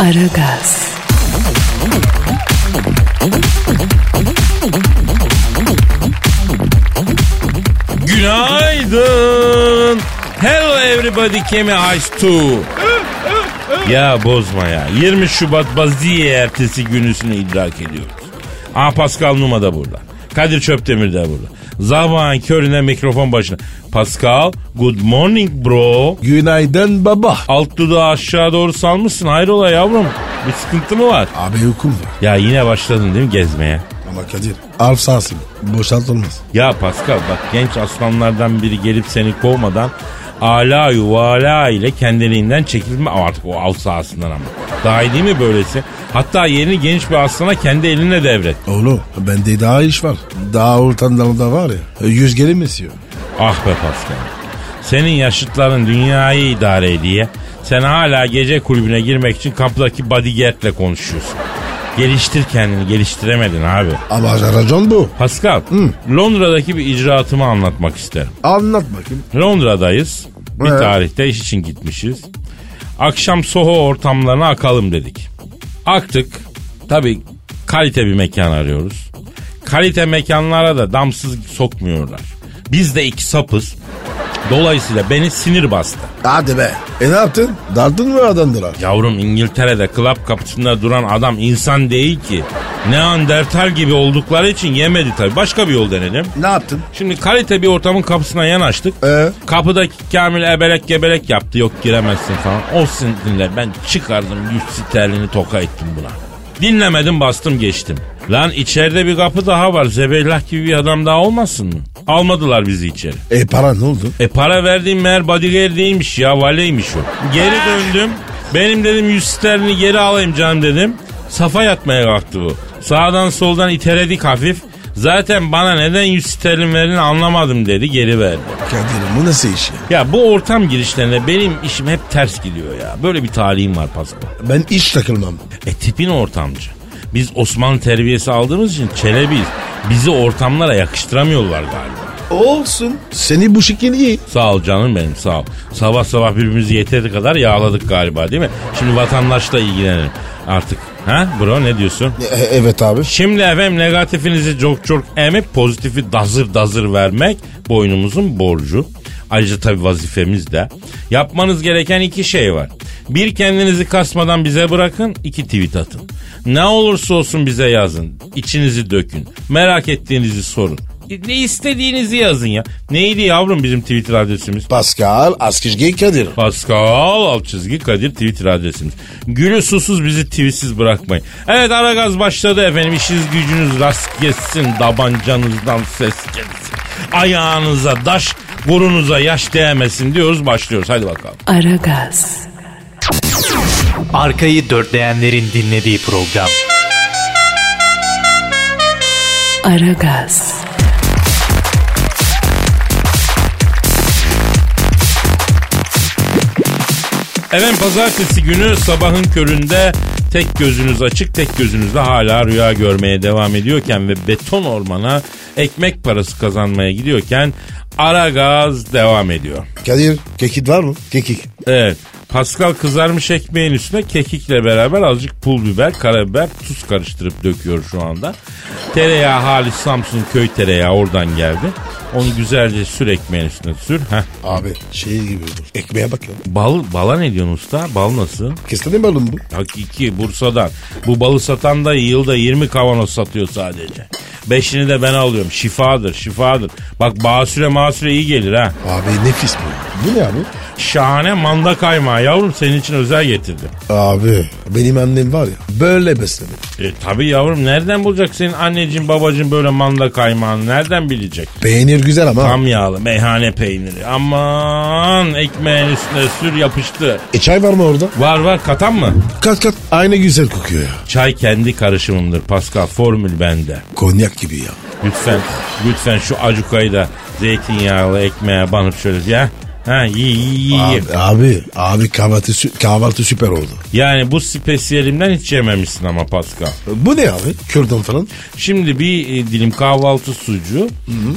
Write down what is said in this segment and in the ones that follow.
Aragaz, Günaydın. Hello everybody Kemi Ice Two. ya bozma ya. 20 Şubat Baziye ertesi günüsünü idrak ediyoruz. Aa Pascal Numa da burada. Kadir Çöptemir de burada. Zaman körüne mikrofon başına. Pascal, good morning bro. Günaydın baba. Alt dudağı aşağı doğru salmışsın. Hayrola yavrum? Bir sıkıntı mı var? Abi hukum var. Ya yine başladın değil mi gezmeye? Ama Kadir. Alp sahasın. Boşaltılmaz. Ya Pascal bak genç aslanlardan biri gelip seni kovmadan ala yuvala ile kendiliğinden çekilme artık o av sahasından ama. Daha iyi değil mi böylesi? Hatta yerini genç bir aslana kendi eline devret. Oğlum bende daha iş var. Daha ortamda da var ya. Yüz gelin istiyor. Ah be Pascal. Senin yaşıtların dünyayı idare ediyor. Sen hala gece kulübüne girmek için kapıdaki bodyguardle konuşuyorsun. Geliştir kendini geliştiremedin abi. Ama racon bu. Pascal, Londra'daki bir icraatımı anlatmak isterim. Anlat bakayım. Londra'dayız. Bir tarihte iş için gitmişiz. Akşam Soho ortamlarına akalım dedik. Aktık. Tabii kalite bir mekan arıyoruz. Kalite mekanlara da damsız sokmuyorlar. Biz de iki sapız. Dolayısıyla beni sinir bastı. Hadi be. E ne yaptın? Dardın mı adamdılar? Yavrum İngiltere'de club kapısında duran adam insan değil ki. Neandertal gibi oldukları için yemedi tabii. Başka bir yol denedim. Ne yaptın? Şimdi kalite bir ortamın kapısına yanaştık. Ee? Kapıdaki Kamil ebelek gebelek yaptı. Yok giremezsin falan. O sinirle ben çıkardım 100 sterlini toka ettim buna. Dinlemedim bastım geçtim. Lan içeride bir kapı daha var. Zebellah gibi bir adam daha olmasın mı? Almadılar bizi içeri. E para ne oldu? E para verdiğim meğer bodyguard değilmiş ya valeymiş o. Geri döndüm. Benim dedim 100 sterlini geri alayım canım dedim. Safa yatmaya kalktı bu. Sağdan soldan iteledik hafif. Zaten bana neden 100 sterlin verdiğini anlamadım dedi geri verdi. Kadir bu nasıl iş ya? Ya bu ortam girişlerinde benim işim hep ters gidiyor ya. Böyle bir talihim var Pascal. Ben hiç takılmam. E tipin ortamcı. Biz Osmanlı terbiyesi aldığımız için çelebiyiz. Bizi ortamlara yakıştıramıyorlar galiba. Olsun. Seni bu şeklin iyi. Sağ ol canım benim sağ ol. Sabah sabah birbirimizi yeteri kadar yağladık galiba değil mi? Şimdi vatandaşla ilgilenelim artık. Ha bro ne diyorsun? E, evet abi. Şimdi efendim negatifinizi çok çok emip pozitifi dazır dazır vermek boynumuzun borcu. Ayrıca tabii vazifemiz de. Yapmanız gereken iki şey var. Bir kendinizi kasmadan bize bırakın, iki tweet atın. Ne olursa olsun bize yazın. İçinizi dökün. Merak ettiğinizi sorun. Ne istediğinizi yazın ya. Neydi yavrum bizim Twitter adresimiz? Pascal Askizgi Kadir. Pascal alt çizgi Kadir Twitter adresimiz. Gülü susuz bizi tweetsiz bırakmayın. Evet ara gaz başladı efendim. İşiniz gücünüz rast gelsin. Tabancanızdan ses gelsin. Ayağınıza taş, burunuza yaş değmesin diyoruz. Başlıyoruz. Hadi bakalım. Aragaz, Arkayı dörtleyenlerin dinlediği program. Aragaz, Efendim pazartesi günü sabahın köründe tek gözünüz açık tek gözünüzle hala rüya görmeye devam ediyorken ve beton ormana ekmek parası kazanmaya gidiyorken ara gaz devam ediyor. Kadir kekik var mı? Kekik. Evet. Pascal kızarmış ekmeğin üstüne kekikle beraber azıcık pul biber, karabiber, tuz karıştırıp döküyor şu anda. Tereyağı halis Samsun köy tereyağı oradan geldi. Onu güzelce sür ekmeğin üstüne sür. Heh. Abi şey gibi olur. Ekmeğe bak ya. Bal, bala ne diyorsun usta? Bal nasıl? Kestane balım bu. Hakiki Bursa'dan. Bu balı satan da yılda 20 kavanoz satıyor sadece. Beşini de ben alıyorum. Şifadır şifadır. Bak basüre masüre iyi gelir ha. Abi nefis bu. Bu ne abi? Şahane manda kaymağı yavrum senin için özel getirdim. Abi benim annem var ya böyle beslemedi. E tabi yavrum nereden bulacak senin anneciğin babacığın böyle manda kaymağını nereden bilecek? Peynir güzel ama. Tam yağlı meyhane peyniri. Aman ekmeğin üstüne sür yapıştı. E çay var mı orada? Var var katan mı? Kat kat aynı güzel kokuyor ya. Çay kendi karışımımdır Pascal. Formül bende. Konyak gibi ya. Lütfen lütfen şu acukayı da zeytinyağlı ekmeğe banıp şöyle ya. Ha iyi iyi iyi. Abi, abi, abi kahvaltı, sü- kahvaltı süper oldu. Yani bu spesiyelimden hiç yememişsin ama Pascal. Bu ne abi? Kürdan falan. Şimdi bir e, dilim kahvaltı sucuğu,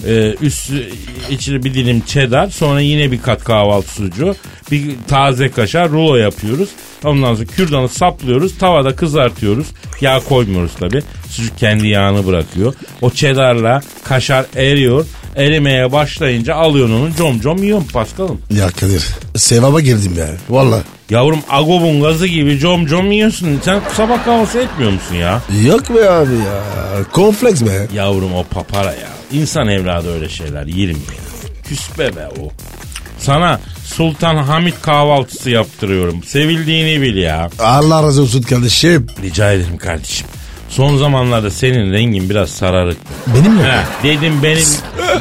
e, üstü içine bir dilim cheddar, sonra yine bir kat kahvaltı sucuğu, bir taze kaşar rulo yapıyoruz. Ondan sonra kürdanı saplıyoruz, tavada kızartıyoruz. Yağ koymuyoruz tabi. Sucuk kendi yağını bırakıyor. O cheddarla kaşar eriyor. Erimeye başlayınca alıyorsun onu com com yiyorsun Paskal'ım. Ya Kadir sevaba girdim ya. Valla. Yavrum agobun gazı gibi com com yiyorsun. Sen sabah kahvaltısı etmiyor musun ya? Yok be abi ya. Kompleks be. Yavrum o papara ya. İnsan evladı öyle şeyler yerim ya. Küspe be o. Sana Sultan Hamit kahvaltısı yaptırıyorum. Sevildiğini bil ya. Allah razı olsun kardeşim. Rica ederim kardeşim. Son zamanlarda senin rengin biraz sararık. Benim mi? He, dedim benim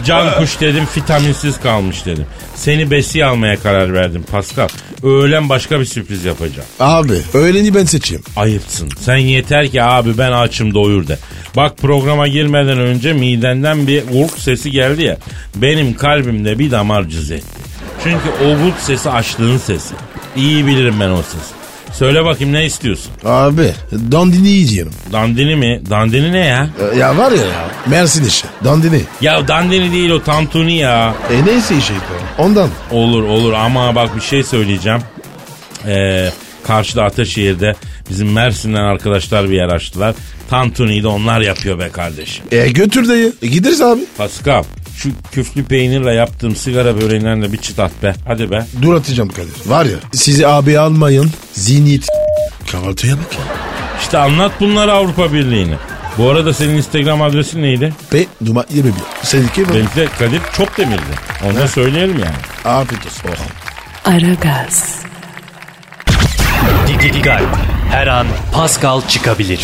can kuş dedim vitaminsiz kalmış dedim. Seni besi almaya karar verdim Pascal. Öğlen başka bir sürpriz yapacağım. Abi öğleni ben seçeyim. Ayıpsın. Sen yeter ki abi ben açım doyur de. Bak programa girmeden önce midenden bir urk sesi geldi ya. Benim kalbimde bir damar cız etti. Çünkü o urk sesi açlığın sesi. İyi bilirim ben o sesi. Söyle bakayım ne istiyorsun? Abi dandini yiyeceğim. Dandini mi? Dandini ne ya? E, Ya var ya ya. Mersin işi. Dandini. Ya dandini değil o tantuni ya. E neyse şey Ondan. Olur olur ama bak bir şey söyleyeceğim. Ee, karşıda Ataşehir'de bizim Mersin'den arkadaşlar bir yer açtılar. Tantuni'yi de onlar yapıyor be kardeşim. E götür dayı. E, gideriz abi. Pascal şu küflü peynirle yaptığım sigara böreğinden de bir çıt at be. Hadi be. Dur atacağım Kadir. Var ya sizi abi almayın. Zihniyet. Kahvaltıya bak ya. İşte anlat bunları Avrupa Birliği'ni. Bu arada senin Instagram adresin neydi? P numara 21. Seninki mi? Benimki de Kadir çok demirdi. Onu da söyleyelim yani. Afiyet olsun. Oh. Aragaz, Dikkat. Her an Pascal çıkabilir.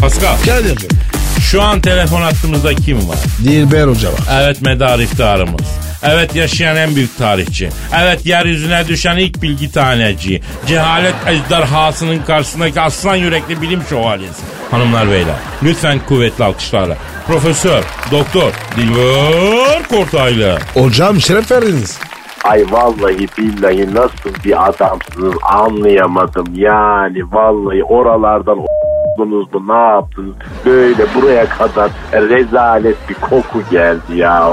Pascal Kadir'cim. şu an telefon hattımızda kim var? Dilber Hoca var. Evet medar iftiharımız. Evet yaşayan en büyük tarihçi. Evet yeryüzüne düşen ilk bilgi taneci. Cehalet ejderhasının karşısındaki aslan yürekli bilim şövalyesi. Hanımlar beyler lütfen kuvvetli alkışlarla. Profesör, doktor, Dilber Kortaylı. Hocam şeref verdiniz. Ay vallahi billahi nasıl bir adamsınız anlayamadım. Yani vallahi oralardan oldunuz mu ne yaptınız? Böyle buraya kadar rezalet bir koku geldi ya.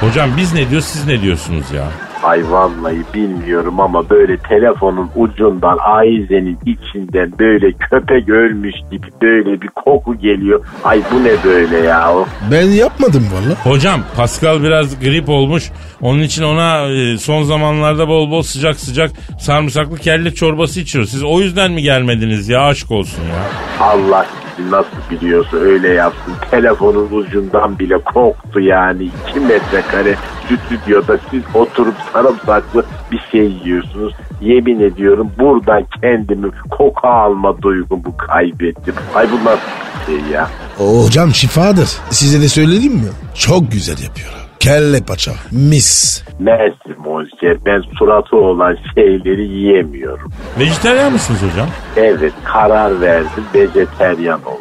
Hocam biz ne diyoruz siz ne diyorsunuz ya? Ay vallahi bilmiyorum ama böyle telefonun ucundan ayizenin içinden böyle köpek ölmüş gibi böyle bir koku geliyor. Ay bu ne böyle ya? Ben yapmadım valla. Hocam Pascal biraz grip olmuş. Onun için ona e, son zamanlarda bol bol sıcak sıcak sarımsaklı kelle çorbası içiyor. Siz o yüzden mi gelmediniz ya aşk olsun ya. Allah nasıl biliyorsa öyle yapsın. Telefonun ucundan bile koktu yani. 2 metrekare stüdyoda siz oturup sarımsaklı bir şey yiyorsunuz. Yemin ediyorum buradan kendimi koku alma duygumu kaybettim. Ay bu nasıl bir şey ya? O hocam şifadır. Size de söyledim mi? Çok güzel yapıyor. Kelle paça. Mis. Mersi Monşer ben suratı olan şeyleri yiyemiyorum. Vejetaryen mısınız hocam? Evet karar verdim vejeteryan oldum.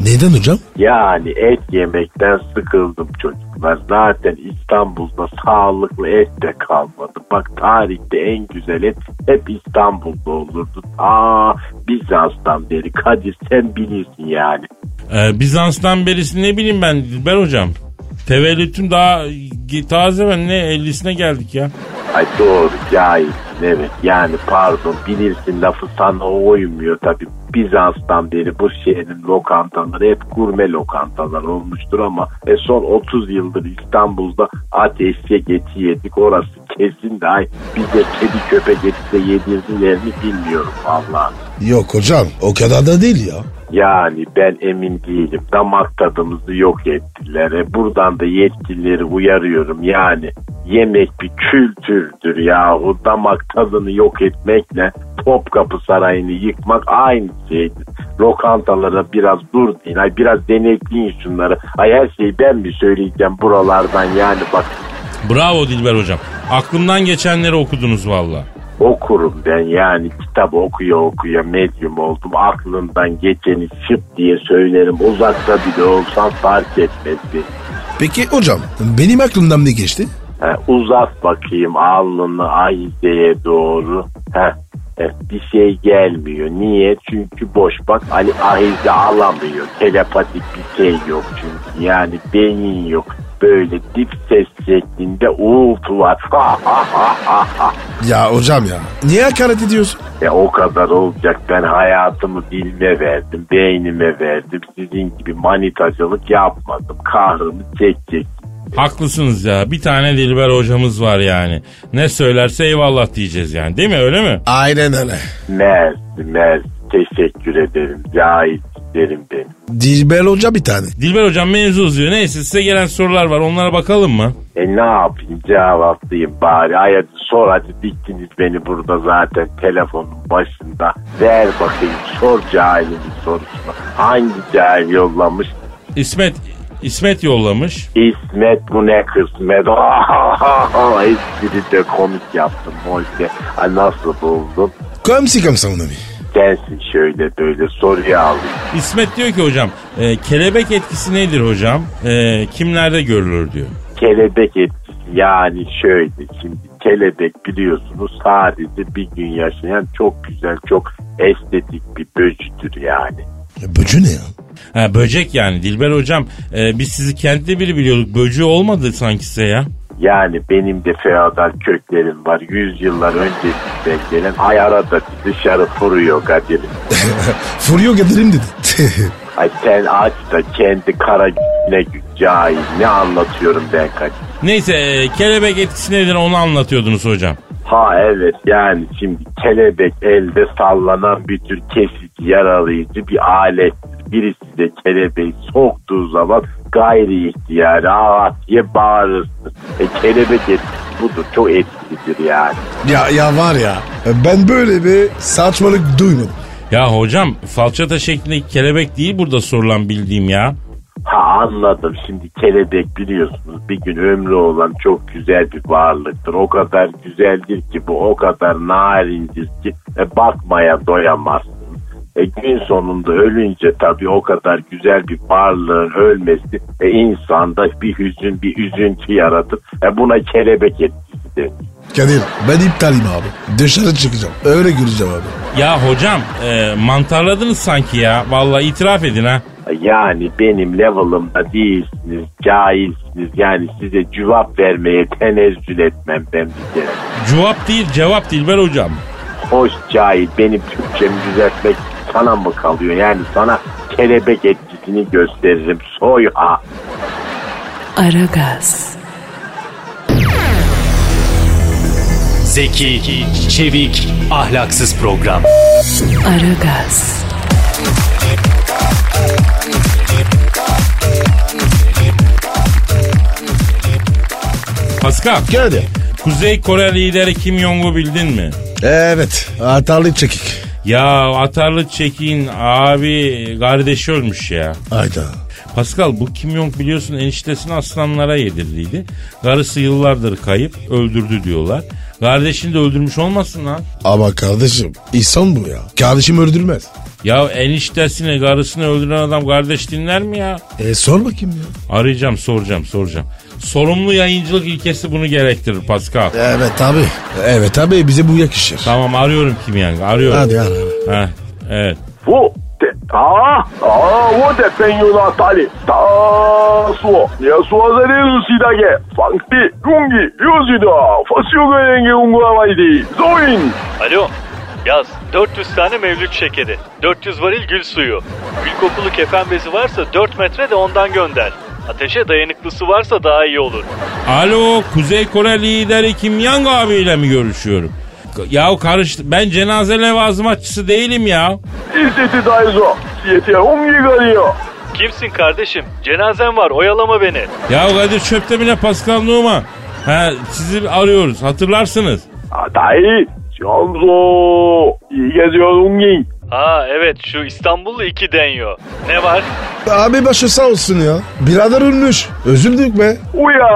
Neden hocam? Yani et yemekten sıkıldım çocuklar. Zaten İstanbul'da sağlıklı et de kalmadı. Bak tarihte en güzel et hep İstanbul'da olurdu. Aa Bizans'tan beri. Kadir sen bilirsin yani. Ee, Bizans'tan berisi ne bileyim ben Dilber hocam. Tevellütüm daha taze ben ne 50'sine geldik ya. Ay doğru cahilsin evet. Yani pardon bilirsin lafı sana uymuyor tabii. Bizans'tan beri bu şehrin lokantaları hep gurme lokantalar olmuştur ama e son 30 yıldır İstanbul'da at eşek eti yedik orası kesin de ay bize kedi köpek eti de yedirdiler mi bilmiyorum vallahi. Yok hocam o kadar da değil ya. Yani ben emin değilim. Damak tadımızı yok ettiler. E buradan da yetkilileri uyarıyorum. Yani yemek bir kültürdür yahu. Damak tadını yok etmekle Topkapı Sarayı'nı yıkmak aynı şeydir. Lokantalara biraz dur deyin. Ay biraz denetleyin şunları. Ay her şeyi ben mi söyleyeceğim buralardan yani bak Bravo Dilber hocam. Aklımdan geçenleri okudunuz valla. Okurum ben yani kitap okuya okuya medyum oldum. Aklımdan geçeni şıp diye söylerim. Uzakta bile olsam fark etmez. Peki hocam benim aklımdan ne geçti? Ha, uzat bakayım alnını Ahize'ye doğru. E, bir şey gelmiyor. Niye? Çünkü boş bak Ali Ahize alamıyor. Telepatik bir şey yok çünkü. Yani beyin yok. Böyle dip ses şeklinde uğultu var. Ya hocam ya niye hakaret ediyorsun? E o kadar olacak. Ben hayatımı dilime verdim, beynime verdim. Sizin gibi manitacılık yapmadım. Kahrımı çekecek. Haklısınız ya. Bir tane Dilber hocamız var yani. Ne söylerse eyvallah diyeceğiz yani. Değil mi öyle mi? Aynen öyle. Mersi, mersi. Teşekkür ederim. Cahitlerim benim. Dilber hoca bir tane. Dilber hocam mevzu uzuyor. Neyse size gelen sorular var. Onlara bakalım mı? E ne yapayım cevaplayayım bari. Ay hadi sor hadi diktiniz beni burada zaten telefonun başında. Ver bakayım sor cahilin sorusunu. Hangi cahil yollamış? İsmet İsmet yollamış. İsmet bu ne kısmet. Espri de komik yaptım. Nasıl buldun? Comme si comme ça mon ami. Gelsin şöyle böyle soruyu alayım. İsmet diyor ki hocam e, kelebek etkisi nedir hocam? E, kimlerde görülür diyor. kelebek etkisi yani şöyle şimdi kelebek biliyorsunuz sadece bir gün yaşayan çok güzel çok estetik bir böcüdür yani. Ya Böcü ne ya? Ha, böcek yani Dilber hocam e, biz sizi kentli biri biliyorduk. Böcü olmadı sanki size ya. Yani benim de feodal köklerim var. Yüzyıllar öncesinden gelen ay arada bir dışarı vuruyor Kadir'im. Furyo gelirim dedi. Ay sen aç da kendi kara ne cahil ne anlatıyorum ben Kadir. Neyse kelebek etkisi nedir onu anlatıyordunuz hocam. Ha evet yani şimdi kelebek elde sallanan bir tür kesici yaralayıcı bir alet. Birisi de kelebeği soktuğu zaman gayri ihtiyari ah diye bağırırsın. E, kelebek etkisi budur çok etkilidir yani. ya, ya var ya ben böyle bir saçmalık duymadım. Ya hocam falçata şeklindeki kelebek değil burada sorulan bildiğim ya. Ha anladım şimdi kelebek biliyorsunuz bir gün ömrü olan çok güzel bir varlıktır. O kadar güzeldir ki bu o kadar narindir ki e, bakmaya doyamazsın. E, gün sonunda ölünce tabii o kadar güzel bir varlığın ölmesi e, insanda bir hüzün bir üzüntü yaratır. E, buna kelebek etkisi denir. Kadir ben iptalim abi. Dışarı çıkacağım. Öyle göreceğim abi. Ya hocam e, mantarladınız sanki ya. Vallahi itiraf edin ha. Yani benim level'ımda değilsiniz, cahilsiniz. Yani size cevap vermeye tenezzül etmem ben bir kere. Cevap değil cevap Dilber hocam. Hoş cahil benim Türkçemi düzeltmek sana mı kalıyor? Yani sana kelebek etkisini gösteririm. Soy ha. Aragaz, Zeki, çevik, ahlaksız program. Aragaz, Pascal, Geldi. Kuzey Kore lideri Kim Jong'u bildin mi? Evet. Atarlı çekik. Ya atarlı çekin abi kardeşi ölmüş ya. Ayda. Pascal bu Kim Jong biliyorsun eniştesini aslanlara yedirdiydi. Karısı yıllardır kayıp öldürdü diyorlar. Kardeşini de öldürmüş olmasın lan. Ama kardeşim insan bu ya. Kardeşim öldürmez. Ya eniştesini karısını öldüren adam kardeş dinler mi ya? E sor bakayım ya. Arayacağım soracağım soracağım. Sorumlu yayıncılık ilkesi bunu gerektirir Pascal. Evet abi. Evet abi bize bu yakışır. Tamam arıyorum kim yani arıyorum. Hadi ara. Heh, evet. Bu 아, 아, 원대 뱅유나 다리, 다수어, 예수와자리는 시다게, 방띠, 공기, 유지다, 퍼시오가 행해 온거 아마이디, 조인! 아니요. Yaz 400 tane mevlüt şekeri, 400 varil gül suyu, gül kokulu kefen bezi varsa 4 metre de ondan gönder. Ateşe dayanıklısı varsa daha iyi olur. Alo Kuzey Kore lideri Kim Yang abiyle mi görüşüyorum? Ya karıştı. Ben cenaze levazımatçısı değilim ya. İstedi Daizo. Yeter umyigariyo. Kimsin kardeşim? Cenazem var oyalama beni. Ya Kadir Çöp'te bile Pascal Numa. Ha, sizi arıyoruz hatırlarsınız. Dayı Canzo. İyi geziyor Ungi. Ha evet şu İstanbullu iki denyo. Ne var? Abi başı sağ olsun ya. Birader ölmüş. Üzüldük be. Uya.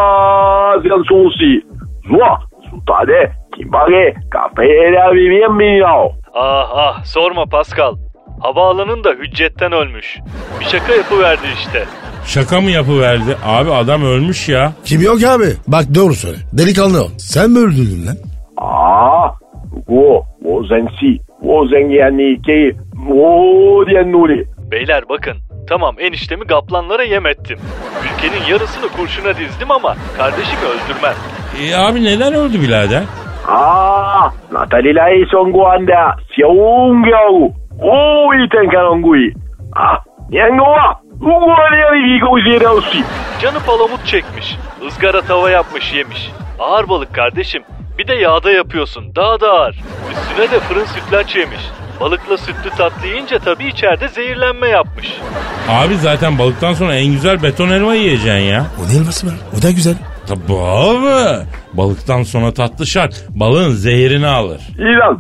Sen sosi. Zua. Sultane. Kimbare. Kafeye bienvenido. Ah ah sorma Pascal. Havaalanında hüccetten ölmüş. Bir şaka yapıverdi işte. Şaka mı yapıverdi? Abi adam ölmüş ya. Kim yok abi? Bak doğru söyle. Delikanlı ol. Sen mi öldürdün lan? 아, Wo, wo zensi, wo zengiyenli ki, wo diyen nuri. Beyler bakın, tamam eniştemi gaplanlara yem ettim. Ülkenin yarısını kurşuna dizdim ama kardeşimi öldürmez. E, abi neden öldü birader? Aa, Natalilay songuanda, siyaungyavu, o iten kanongui. Ah, yengova, ugualiyari gigoziyedavsi. Canı palamut çekmiş, ızgara tava yapmış yemiş. Ağır balık kardeşim, bir de yağda yapıyorsun. Daha da ağır. Üstüne de fırın sütlaç yemiş. Balıkla sütlü tatlı yiyince tabii içeride zehirlenme yapmış. Abi zaten balıktan sonra en güzel beton elma yiyeceksin ya. O ne elması var? O da güzel. Tabii abi. Balıktan sonra tatlı şart. Balığın zehirini alır. İran.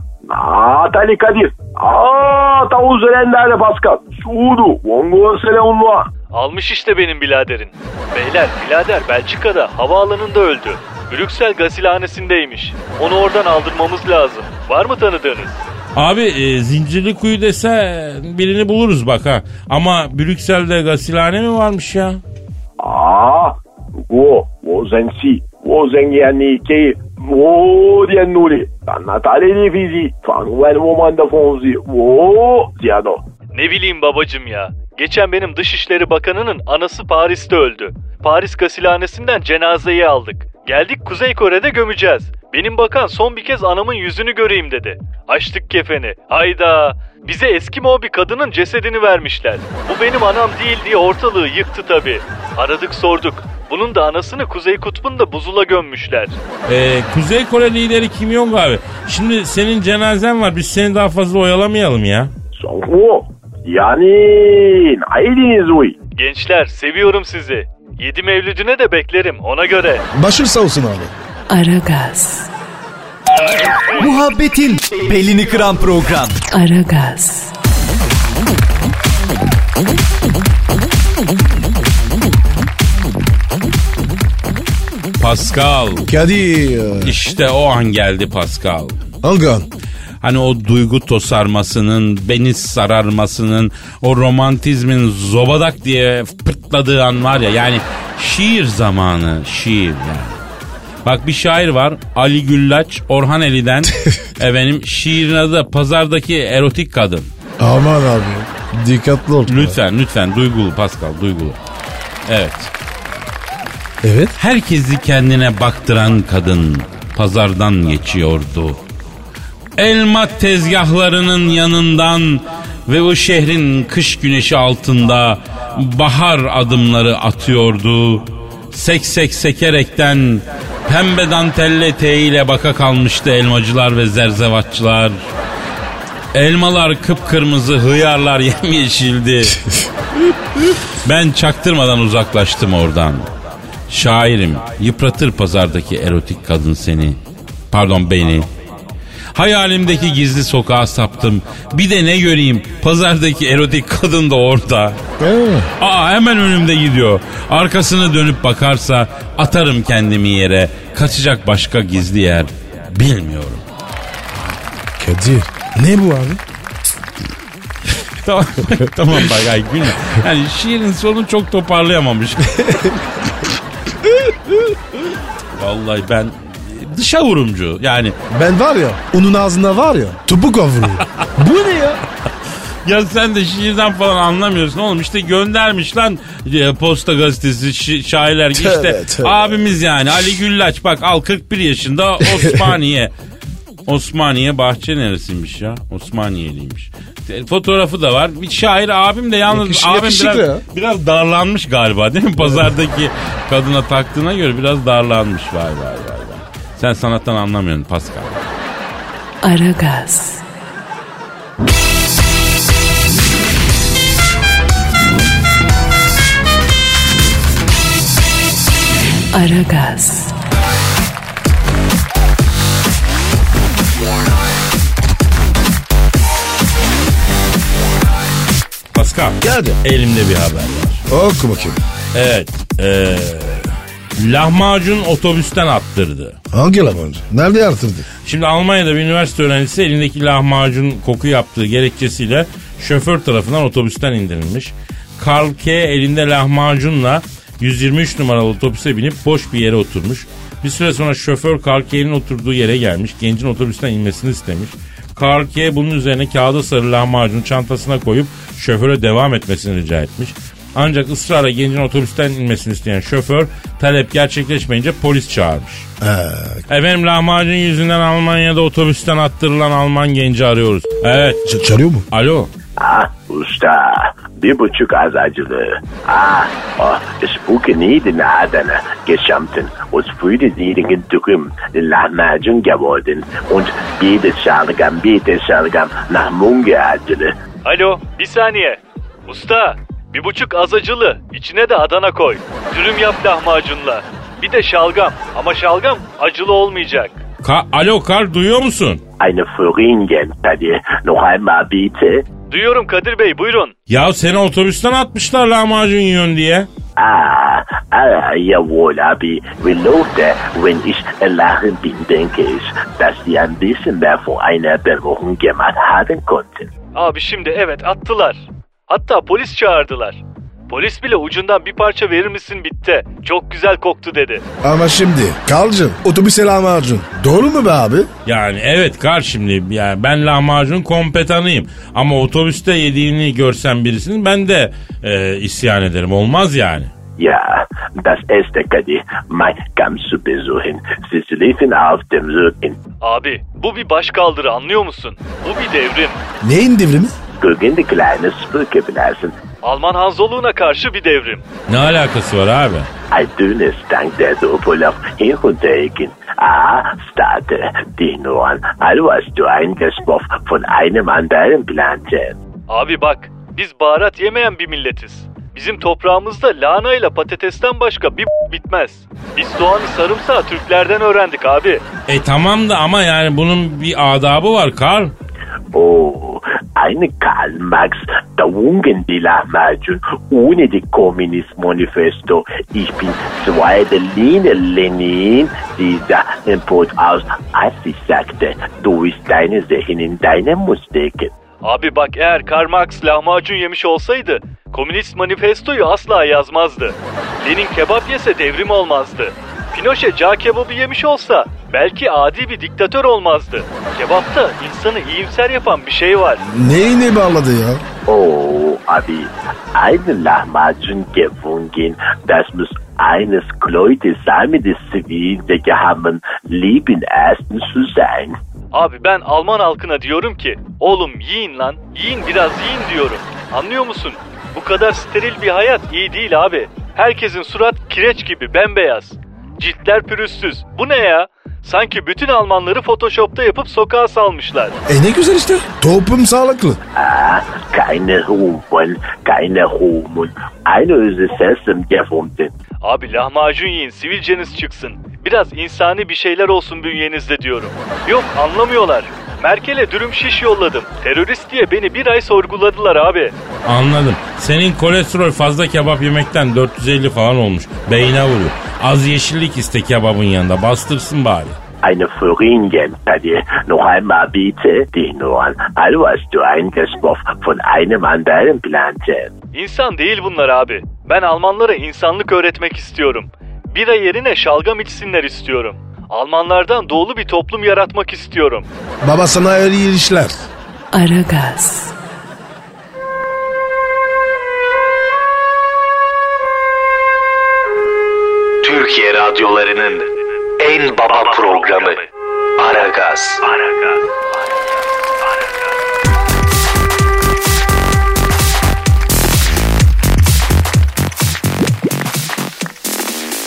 Atali Kadir. Aa, tavuz ölenlerle Pascal. Suudu. Vongola selamlar. Almış işte benim biladerin. Beyler bilader Belçika'da havaalanında öldü. Brüksel gasilhanesindeymiş. Onu oradan aldırmamız lazım. Var mı tanıdığınız? Abi e, zincirli kuyu desen birini buluruz bak ha. Ama Brüksel'de gasilhane mi varmış ya? Aa, o, o zensi, o zengyenliği keyif. O diyen Nuri, ben Natalya Fizi, Fanuel Romanda Fonzi, o Ziyado. Ne bileyim babacım ya. Geçen benim Dışişleri Bakanı'nın anası Paris'te öldü. Paris gasilhanesinden cenazeyi aldık. Geldik Kuzey Kore'de gömeceğiz. Benim bakan son bir kez anamın yüzünü göreyim dedi. Açtık kefeni. Hayda. Bize Eskimo bir kadının cesedini vermişler. Bu benim anam değil diye ortalığı yıktı tabii. Aradık sorduk. Bunun da anasını Kuzey Kutbu'nda buzula gömmüşler. E, Kuzey Kore lideri Kim Jong abi. Şimdi senin cenazen var. Biz seni daha fazla oyalamayalım ya. yani aydiniz uy. Gençler seviyorum sizi. Yedi mevlüdüne de beklerim ona göre. Başın sağ olsun abi. Aragaz, Muhabbetin belini kıran program. Aragaz, Pascal. Kadir. İşte o an geldi Pascal. Hangi an? Hani o duygu tosarmasının, beni sararmasının, o romantizmin zobadak diye pırtladığı an var ya yani şiir zamanı, şiir yani. Bak bir şair var Ali Güllaç Orhan Eli'den efendim şiirin adı da pazardaki erotik kadın. Aman abi. Dikkatli ol. Lütfen lütfen duygulu Pascal duygulu. Evet. Evet. Herkesi kendine baktıran kadın pazardan geçiyordu. Elma tezgahlarının yanından ve o şehrin kış güneşi altında bahar adımları atıyordu. Sek sek sekerekten pembe dantelli eteğiyle baka kalmıştı elmacılar ve zerzevatçılar. Elmalar kıpkırmızı, hıyarlar yemyeşildi. ben çaktırmadan uzaklaştım oradan. Şairim, yıpratır pazardaki erotik kadın seni. Pardon beni. Hayalimdeki gizli sokağa saptım. Bir de ne göreyim pazardaki erotik kadın da orada. Aa hemen önümde gidiyor. Arkasını dönüp bakarsa atarım kendimi yere. Kaçacak başka gizli yer bilmiyorum. Kadir. Ne bu abi? tamam, tamam bak ay gülme. Yani şiirin sonu çok toparlayamamış. Vallahi ben dışa vurumcu yani Ben var ya onun ağzında var ya topu kavuruyor. bu ne ya? Ya sen de şiirden falan anlamıyorsun oğlum. İşte göndermiş lan e, Posta Gazetesi şi- şairler. Tövbe, işte tövbe. abimiz yani Ali Güllaç bak al 41 yaşında Osmaniye. Osmaniye bahçe neresiymiş ya? Osmaniyeliymiş. E, Fotoğrafı da var. Bir şair abim de yalnız Yakış- abim yakışıklı biraz, ya. biraz darlanmış galiba değil mi? Pazardaki kadına taktığına göre biraz darlanmış. Vay vay vay. Sen sanattan anlamıyorsun Pascal. Aragaz. Aragaz. Pascal. Geldi. Elimde bir haber var. Oku bakayım. Evet. Eee lahmacun otobüsten attırdı. Hangi lahmacun? Nerede artırdı? Şimdi Almanya'da bir üniversite öğrencisi elindeki lahmacun koku yaptığı gerekçesiyle şoför tarafından otobüsten indirilmiş. Karl K. elinde lahmacunla 123 numaralı otobüse binip boş bir yere oturmuş. Bir süre sonra şoför Karl K'nin oturduğu yere gelmiş. Gencin otobüsten inmesini istemiş. Karl K. bunun üzerine kağıda sarı lahmacunu çantasına koyup şoföre devam etmesini rica etmiş. Ancak ısrarla gencin otobüsten inmesini isteyen şoför talep gerçekleşmeyince polis çağırmış. Efendim lahmacun yüzünden Almanya'da otobüsten attırılan Alman genci arıyoruz. Evet. Ç- çalıyor mu? Alo. Ah usta bir buçuk az acılı. Ah oh, spuke niden Adana geschamten und fühlte niedrigen Drüm lahmacun geworden und jede Schalgam, jede Schalgam nach Munge acılı. Alo bir saniye. Usta bir buçuk az acılı içine de Adana koy. Dürüm yap lahmacunla. Bir de şalgam ama şalgam acılı olmayacak. Ka- Alo Karl duyuyor musun? Eine Floringen, Tadi. Noch einmal bitte. Duyuyorum Kadir Bey buyurun. Ya seni otobüsten atmışlar lahmacun yiyorsun diye. Ah, ah, jawohl, Abi. Wie läuft der, wenn ich lachen bin, denke ich, dass Sie ein bisschen mehr von einer Berührung gemacht haben konnten. Abi şimdi evet attılar. Hatta polis çağırdılar. Polis bile ucundan bir parça verir misin bitti. Çok güzel koktu dedi. Ama şimdi Kalcım otobüse lahmacun. Doğru mu be abi? Yani evet Karl şimdi yani ben lahmacun kompetanıyım. Ama otobüste yediğini görsem birisinin ben de e, isyan ederim. Olmaz yani. Ja, das erste Kadi, mein zu besuchen. Sie schliefen auf dem Rücken. Abi bu bir başkaldırı anlıyor musun? Bu bir devrim. Neyin devrimi? Gegen die kleine Sprücke blasen. Alman Hanzoluğuna karşı bir devrim. Ne alakası var abi? Ein dünnes Tank der Doppelhoff hin und. Ah, starrte dich nur an, als warst du eingesprochen von einem anderen Planeten. Abi bak biz baharat yemeyen bir milletiz. Bizim toprağımızda lahana ile patatesten başka bir bitmez. Biz soğanı sarımsağı Türklerden öğrendik abi. E tamam da ama yani bunun bir adabı var Karl. Oh, eine Karl Marx, der Ungen die Lahmacun, ohne die Kommunist Manifesto. Ich bin zweite Linie Lenin, dieser Import aus, als ich sagte, du bist deine Sachen in deinem Mustecken. Abi bak eğer Karl Marx lahmacun yemiş olsaydı Komünist manifestoyu asla yazmazdı. Lenin kebap yese devrim olmazdı. Pinochet cağ kebabı yemiş olsa belki adi bir diktatör olmazdı. Kebapta insanı iyimser yapan bir şey var. Neyine bağladı ya? Oh, Abi, eine Lahmacun gefunden, das muss eines sein mit des zivile gehammen Leben ersten zu sein. Abi ben Alman halkına diyorum ki oğlum yiyin lan yiyin biraz yiyin diyorum. Anlıyor musun? Bu kadar steril bir hayat iyi değil abi. Herkesin surat kireç gibi bembeyaz. Ciltler pürüzsüz. Bu ne ya? Sanki bütün Almanları Photoshop'ta yapıp sokağa salmışlar. E ne güzel işte. Toplum sağlıklı. Ah, keine Rufen, keine Rumen, eine Ösesessen gefunden. Abi lahmacun yiyin sivilceniz çıksın. Biraz insani bir şeyler olsun bünyenizde diyorum. Yok anlamıyorlar. Merkel'e dürüm şiş yolladım. Terörist diye beni bir ay sorguladılar abi. Anladım. Senin kolesterol fazla kebap yemekten 450 falan olmuş. Beyine vuruyor. Az yeşillik iste kebabın yanında. Bastırsın bari. Eine Floringen, Tadi, noch einmal bitte, dich nur an, als warst du eingesprochen von einem anderen Planeten. İnsan değil bunlar abi. Ben Almanlara insanlık öğretmek istiyorum. Bira yerine şalgam içsinler istiyorum. Almanlardan doğulu bir toplum yaratmak istiyorum. Baba sana öyle işler. Aragaz, Türkiye radyolarının en baba programı Aragaz.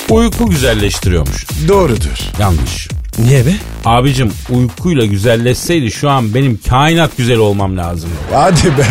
Uyku güzelleştiriyormuş. Doğrudur. Yanlış. Niye be? Abicim uykuyla güzelleşseydi şu an benim kainat güzel olmam lazım. Hadi be.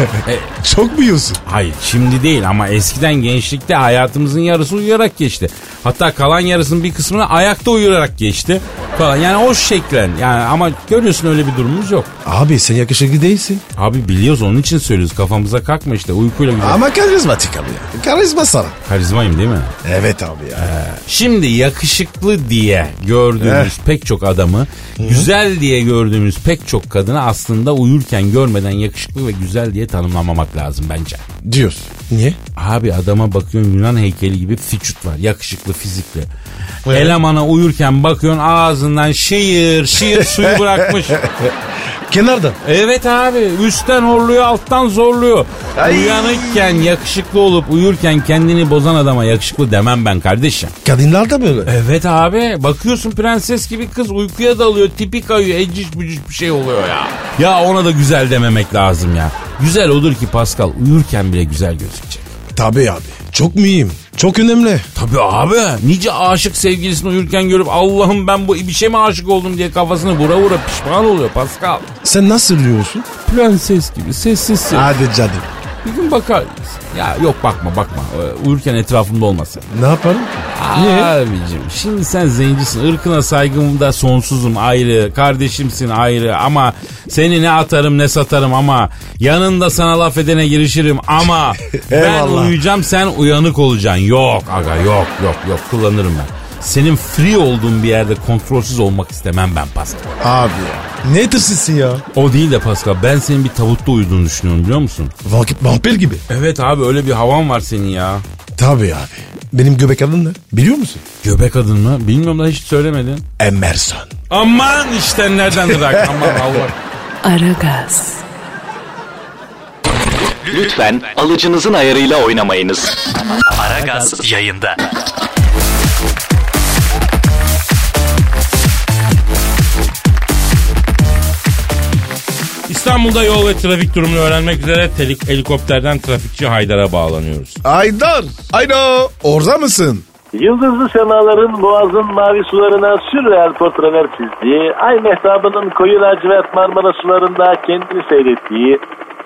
Çok büyüyorsun. Hayır şimdi değil ama eskiden gençlikte hayatımızın yarısı uyuyarak geçti. Hatta kalan yarısının bir kısmını ayakta uyuyarak geçti. Falan. Yani o şeklen yani ama görüyorsun öyle bir durumumuz yok. Abi sen yakışıklı değilsin. Abi biliyoruz onun için söylüyoruz kafamıza kalkma işte uykuyla güzel. Ama karizmatik abi ya. Karizma sana. Karizmayım değil mi? Evet abi ya. Şimdi yakışıklı diye gördüğümüz pek çok adamı, güzel diye gördüğümüz pek çok kadını aslında uyurken görmeden yakışıklı ve güzel diye tanımlamamak lazım bence. Diyorsun. Niye? Abi adama bakıyorsun Yunan heykeli gibi fiçut var. Yakışıklı, fizikli. Elemana uyurken bakıyorsun ağzından şiir şiir suyu bırakmış. Kenardan. Evet abi üstten horluyor alttan zorluyor. Uyanıkken yakışıklı olup uyurken kendini bozan adama yakışıklı demem ben kardeşim. Kadınlar da böyle. Evet abi bakıyorsun prenses gibi kız uykuya dalıyor tipi kayıyor eciş bücüş bir şey oluyor ya. Ya ona da güzel dememek lazım ya. Güzel olur ki Pascal uyurken bile güzel gözükecek. Tabii abi. Çok mühim. Çok önemli. Tabii abi nice aşık sevgilisini uyurken görüp Allah'ım ben bu bir şey mi aşık oldum diye kafasını vura vura pişman oluyor Pascal. Sen nasıl uyuyorsun? Prenses gibi sessiz sessiz. Hadi canım. Bir gün bakar. Ya yok bakma bakma Ee, uyurken etrafımda olmasın. Ne yapalım ki? Niye? Abicim şimdi sen zencisin. Irkına saygım da sonsuzum ayrı. Kardeşimsin ayrı ama seni ne atarım ne satarım ama yanında sana laf edene girişirim ama ben uyuyacağım sen uyanık olacaksın. Yok aga yok yok yok kullanırım ben. Senin free olduğun bir yerde kontrolsüz olmak istemem ben Pascal. Abi ya. Ne tırsızsın ya? O değil de Pascal ben senin bir tavukta uyuduğunu düşünüyorum biliyor musun? Vakit vampir gibi. Evet abi öyle bir havan var senin ya. Tabii abi. Benim göbek adın ne? Biliyor musun? Göbek adın mı? Bilmiyorum da hiç söylemedin. Emerson. Aman işte nereden bırak aman Allah. Aragaz, Lütfen alıcınızın ayarıyla oynamayınız. Aragaz yayında. İstanbul'da yol ve trafik durumunu öğrenmek üzere telik helikopterden trafikçi Haydar'a bağlanıyoruz. Aydar. Aydo. Orada mısın? Yıldızlı semaların boğazın mavi sularına sürreal portreler çizdiği, ay mehtabının koyu lacivert Marmara sularında kendini seyrettiği,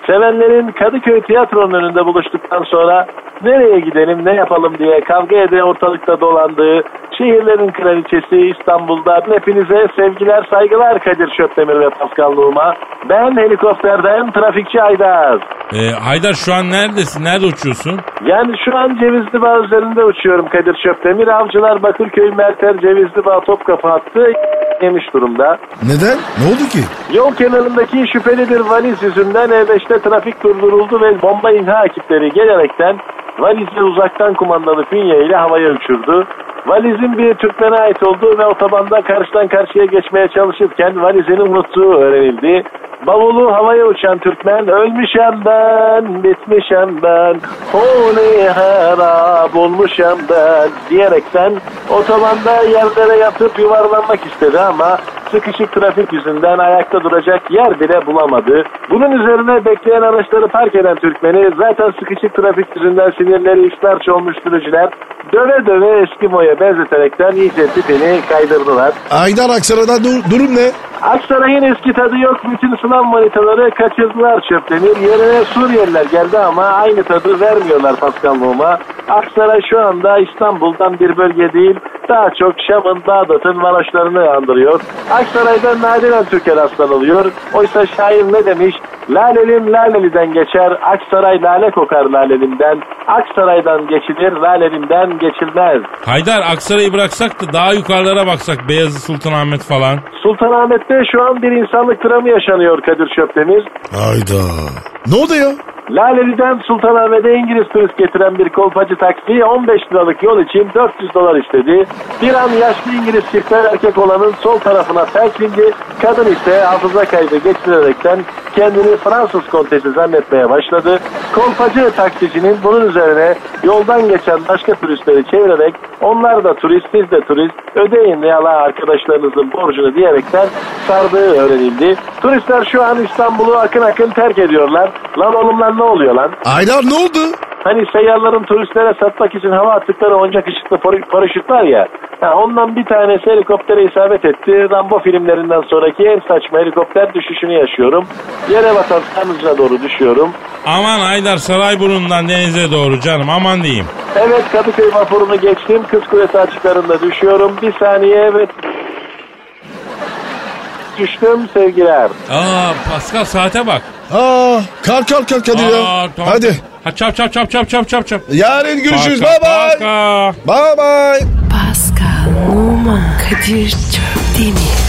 sevenlerin Kadıköy tiyatronun önünde buluştuktan sonra nereye gidelim ne yapalım diye kavga ede ortalıkta dolandığı, şehirlerin kraliçesi İstanbul'da hepinize sevgiler saygılar Kadir Şöpdemir ve Pascal Numa. Ben helikopterden trafikçi Aydar. Ee, Haydar şu an neredesin? Nerede uçuyorsun? Yani şu an Cevizli Bağ üzerinde uçuyorum Kadir Şöpdemir. Avcılar Bakırköy Merter Cevizli Bağ Topkapı hattı yemiş durumda. Neden? Ne oldu ki? Yol kenarındaki şüpheli bir valiz yüzünden E5'te trafik durduruldu ve bomba imha ekipleri gelerekten valizi uzaktan kumandalı fünye ile havaya uçurdu. Valizin bir Türkmen'e ait olduğu ve otobanda karşıdan karşıya geçmeye çalışırken valizini unuttuğu öğrenildi. Bavulu havaya uçan Türkmen ölmüşem ben, bitmişem ben, holi harap olmuşam ben diyerekten otobanda yerlere yatıp yuvarlanmak istedi ama sıkışık trafik yüzünden ayakta duracak yer bile bulamadı. Bunun üzerine bekleyen araçları park eden Türkmen'i zaten sıkışık trafik yüzünden sinirleri işlerç olmuş sürücüler döve döve Eskimo'ya benzeterekten iyice tipini kaydırdılar. Aydar Aksaray'da dur- durum ne? Aksaray'ın eski tadı yok. Bütün sınav manitaları kaçırdılar çöplenir. Yerine Suriyeliler geldi ama aynı tadı vermiyorlar Pascal Numa. Aksaray şu anda İstanbul'dan bir bölge değil, daha çok Şam'ın, Bağdat'ın varoşlarını andırıyor. Aksaray'da nadiren Türkiye rastlanılıyor. Oysa şair ne demiş? Lalelim Laleli'den geçer, Aksaray lale kokar Lalelim'den. Aksaray'dan geçilir, Lalelim'den geçilmez. Haydar Aksaray'ı bıraksak da daha yukarılara baksak Beyazıt Sultanahmet falan. Sultanahmet'te şu an bir insanlık dramı yaşanıyor Kadir Şöpdemir. Ayda. Ne oldu ya? Laleli'den Sultanahmet'e İngiliz turist getiren bir kolpacı taksi 15 liralık yol için 400 dolar istedi. Bir an yaşlı İngiliz çiftler erkek olanın sol tarafına ters. Kadın ise hafıza kaybı geçirerekten kendini Fransız kontesi zannetmeye başladı. Kolpacı taksicinin bunun üzerine yoldan geçen başka turistleri çevirerek onlar da turist siz de turist ödeyin ya la arkadaşlarınızın borcunu diyerekten sardığı öğrenildi. Turistler şu an İstanbul'u akın akın terk ediyorlar. Lan oğlum lan Aydan ne oluyor lan? Aydar ne oldu? Hani seyyarların turistlere satmak için hava attıkları oyuncak ışıklı par- paraşüt var ya. Ha, ondan bir tanesi helikoptere isabet etti. Rambo filmlerinden sonraki en saçma helikopter düşüşünü yaşıyorum. Yere batan sarnıcına doğru düşüyorum. Aman Aydar Sarayburnu'ndan denize doğru canım aman diyeyim. Evet Kadıköy vapurunu geçtim. Kız Kulesi açıklarında düşüyorum. Bir saniye evet. Düştüm sevgiler. Aa Pascal saate bak. Aa, kalk kalk kalk hadi ya. Aa, tamam. Hadi. Ha, çap çap çap çap çap çap çap. Yarın görüşürüz. Bye bye. Bye bye. Pascal, Oman, Kadir çok değil mi?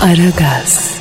Aragaz.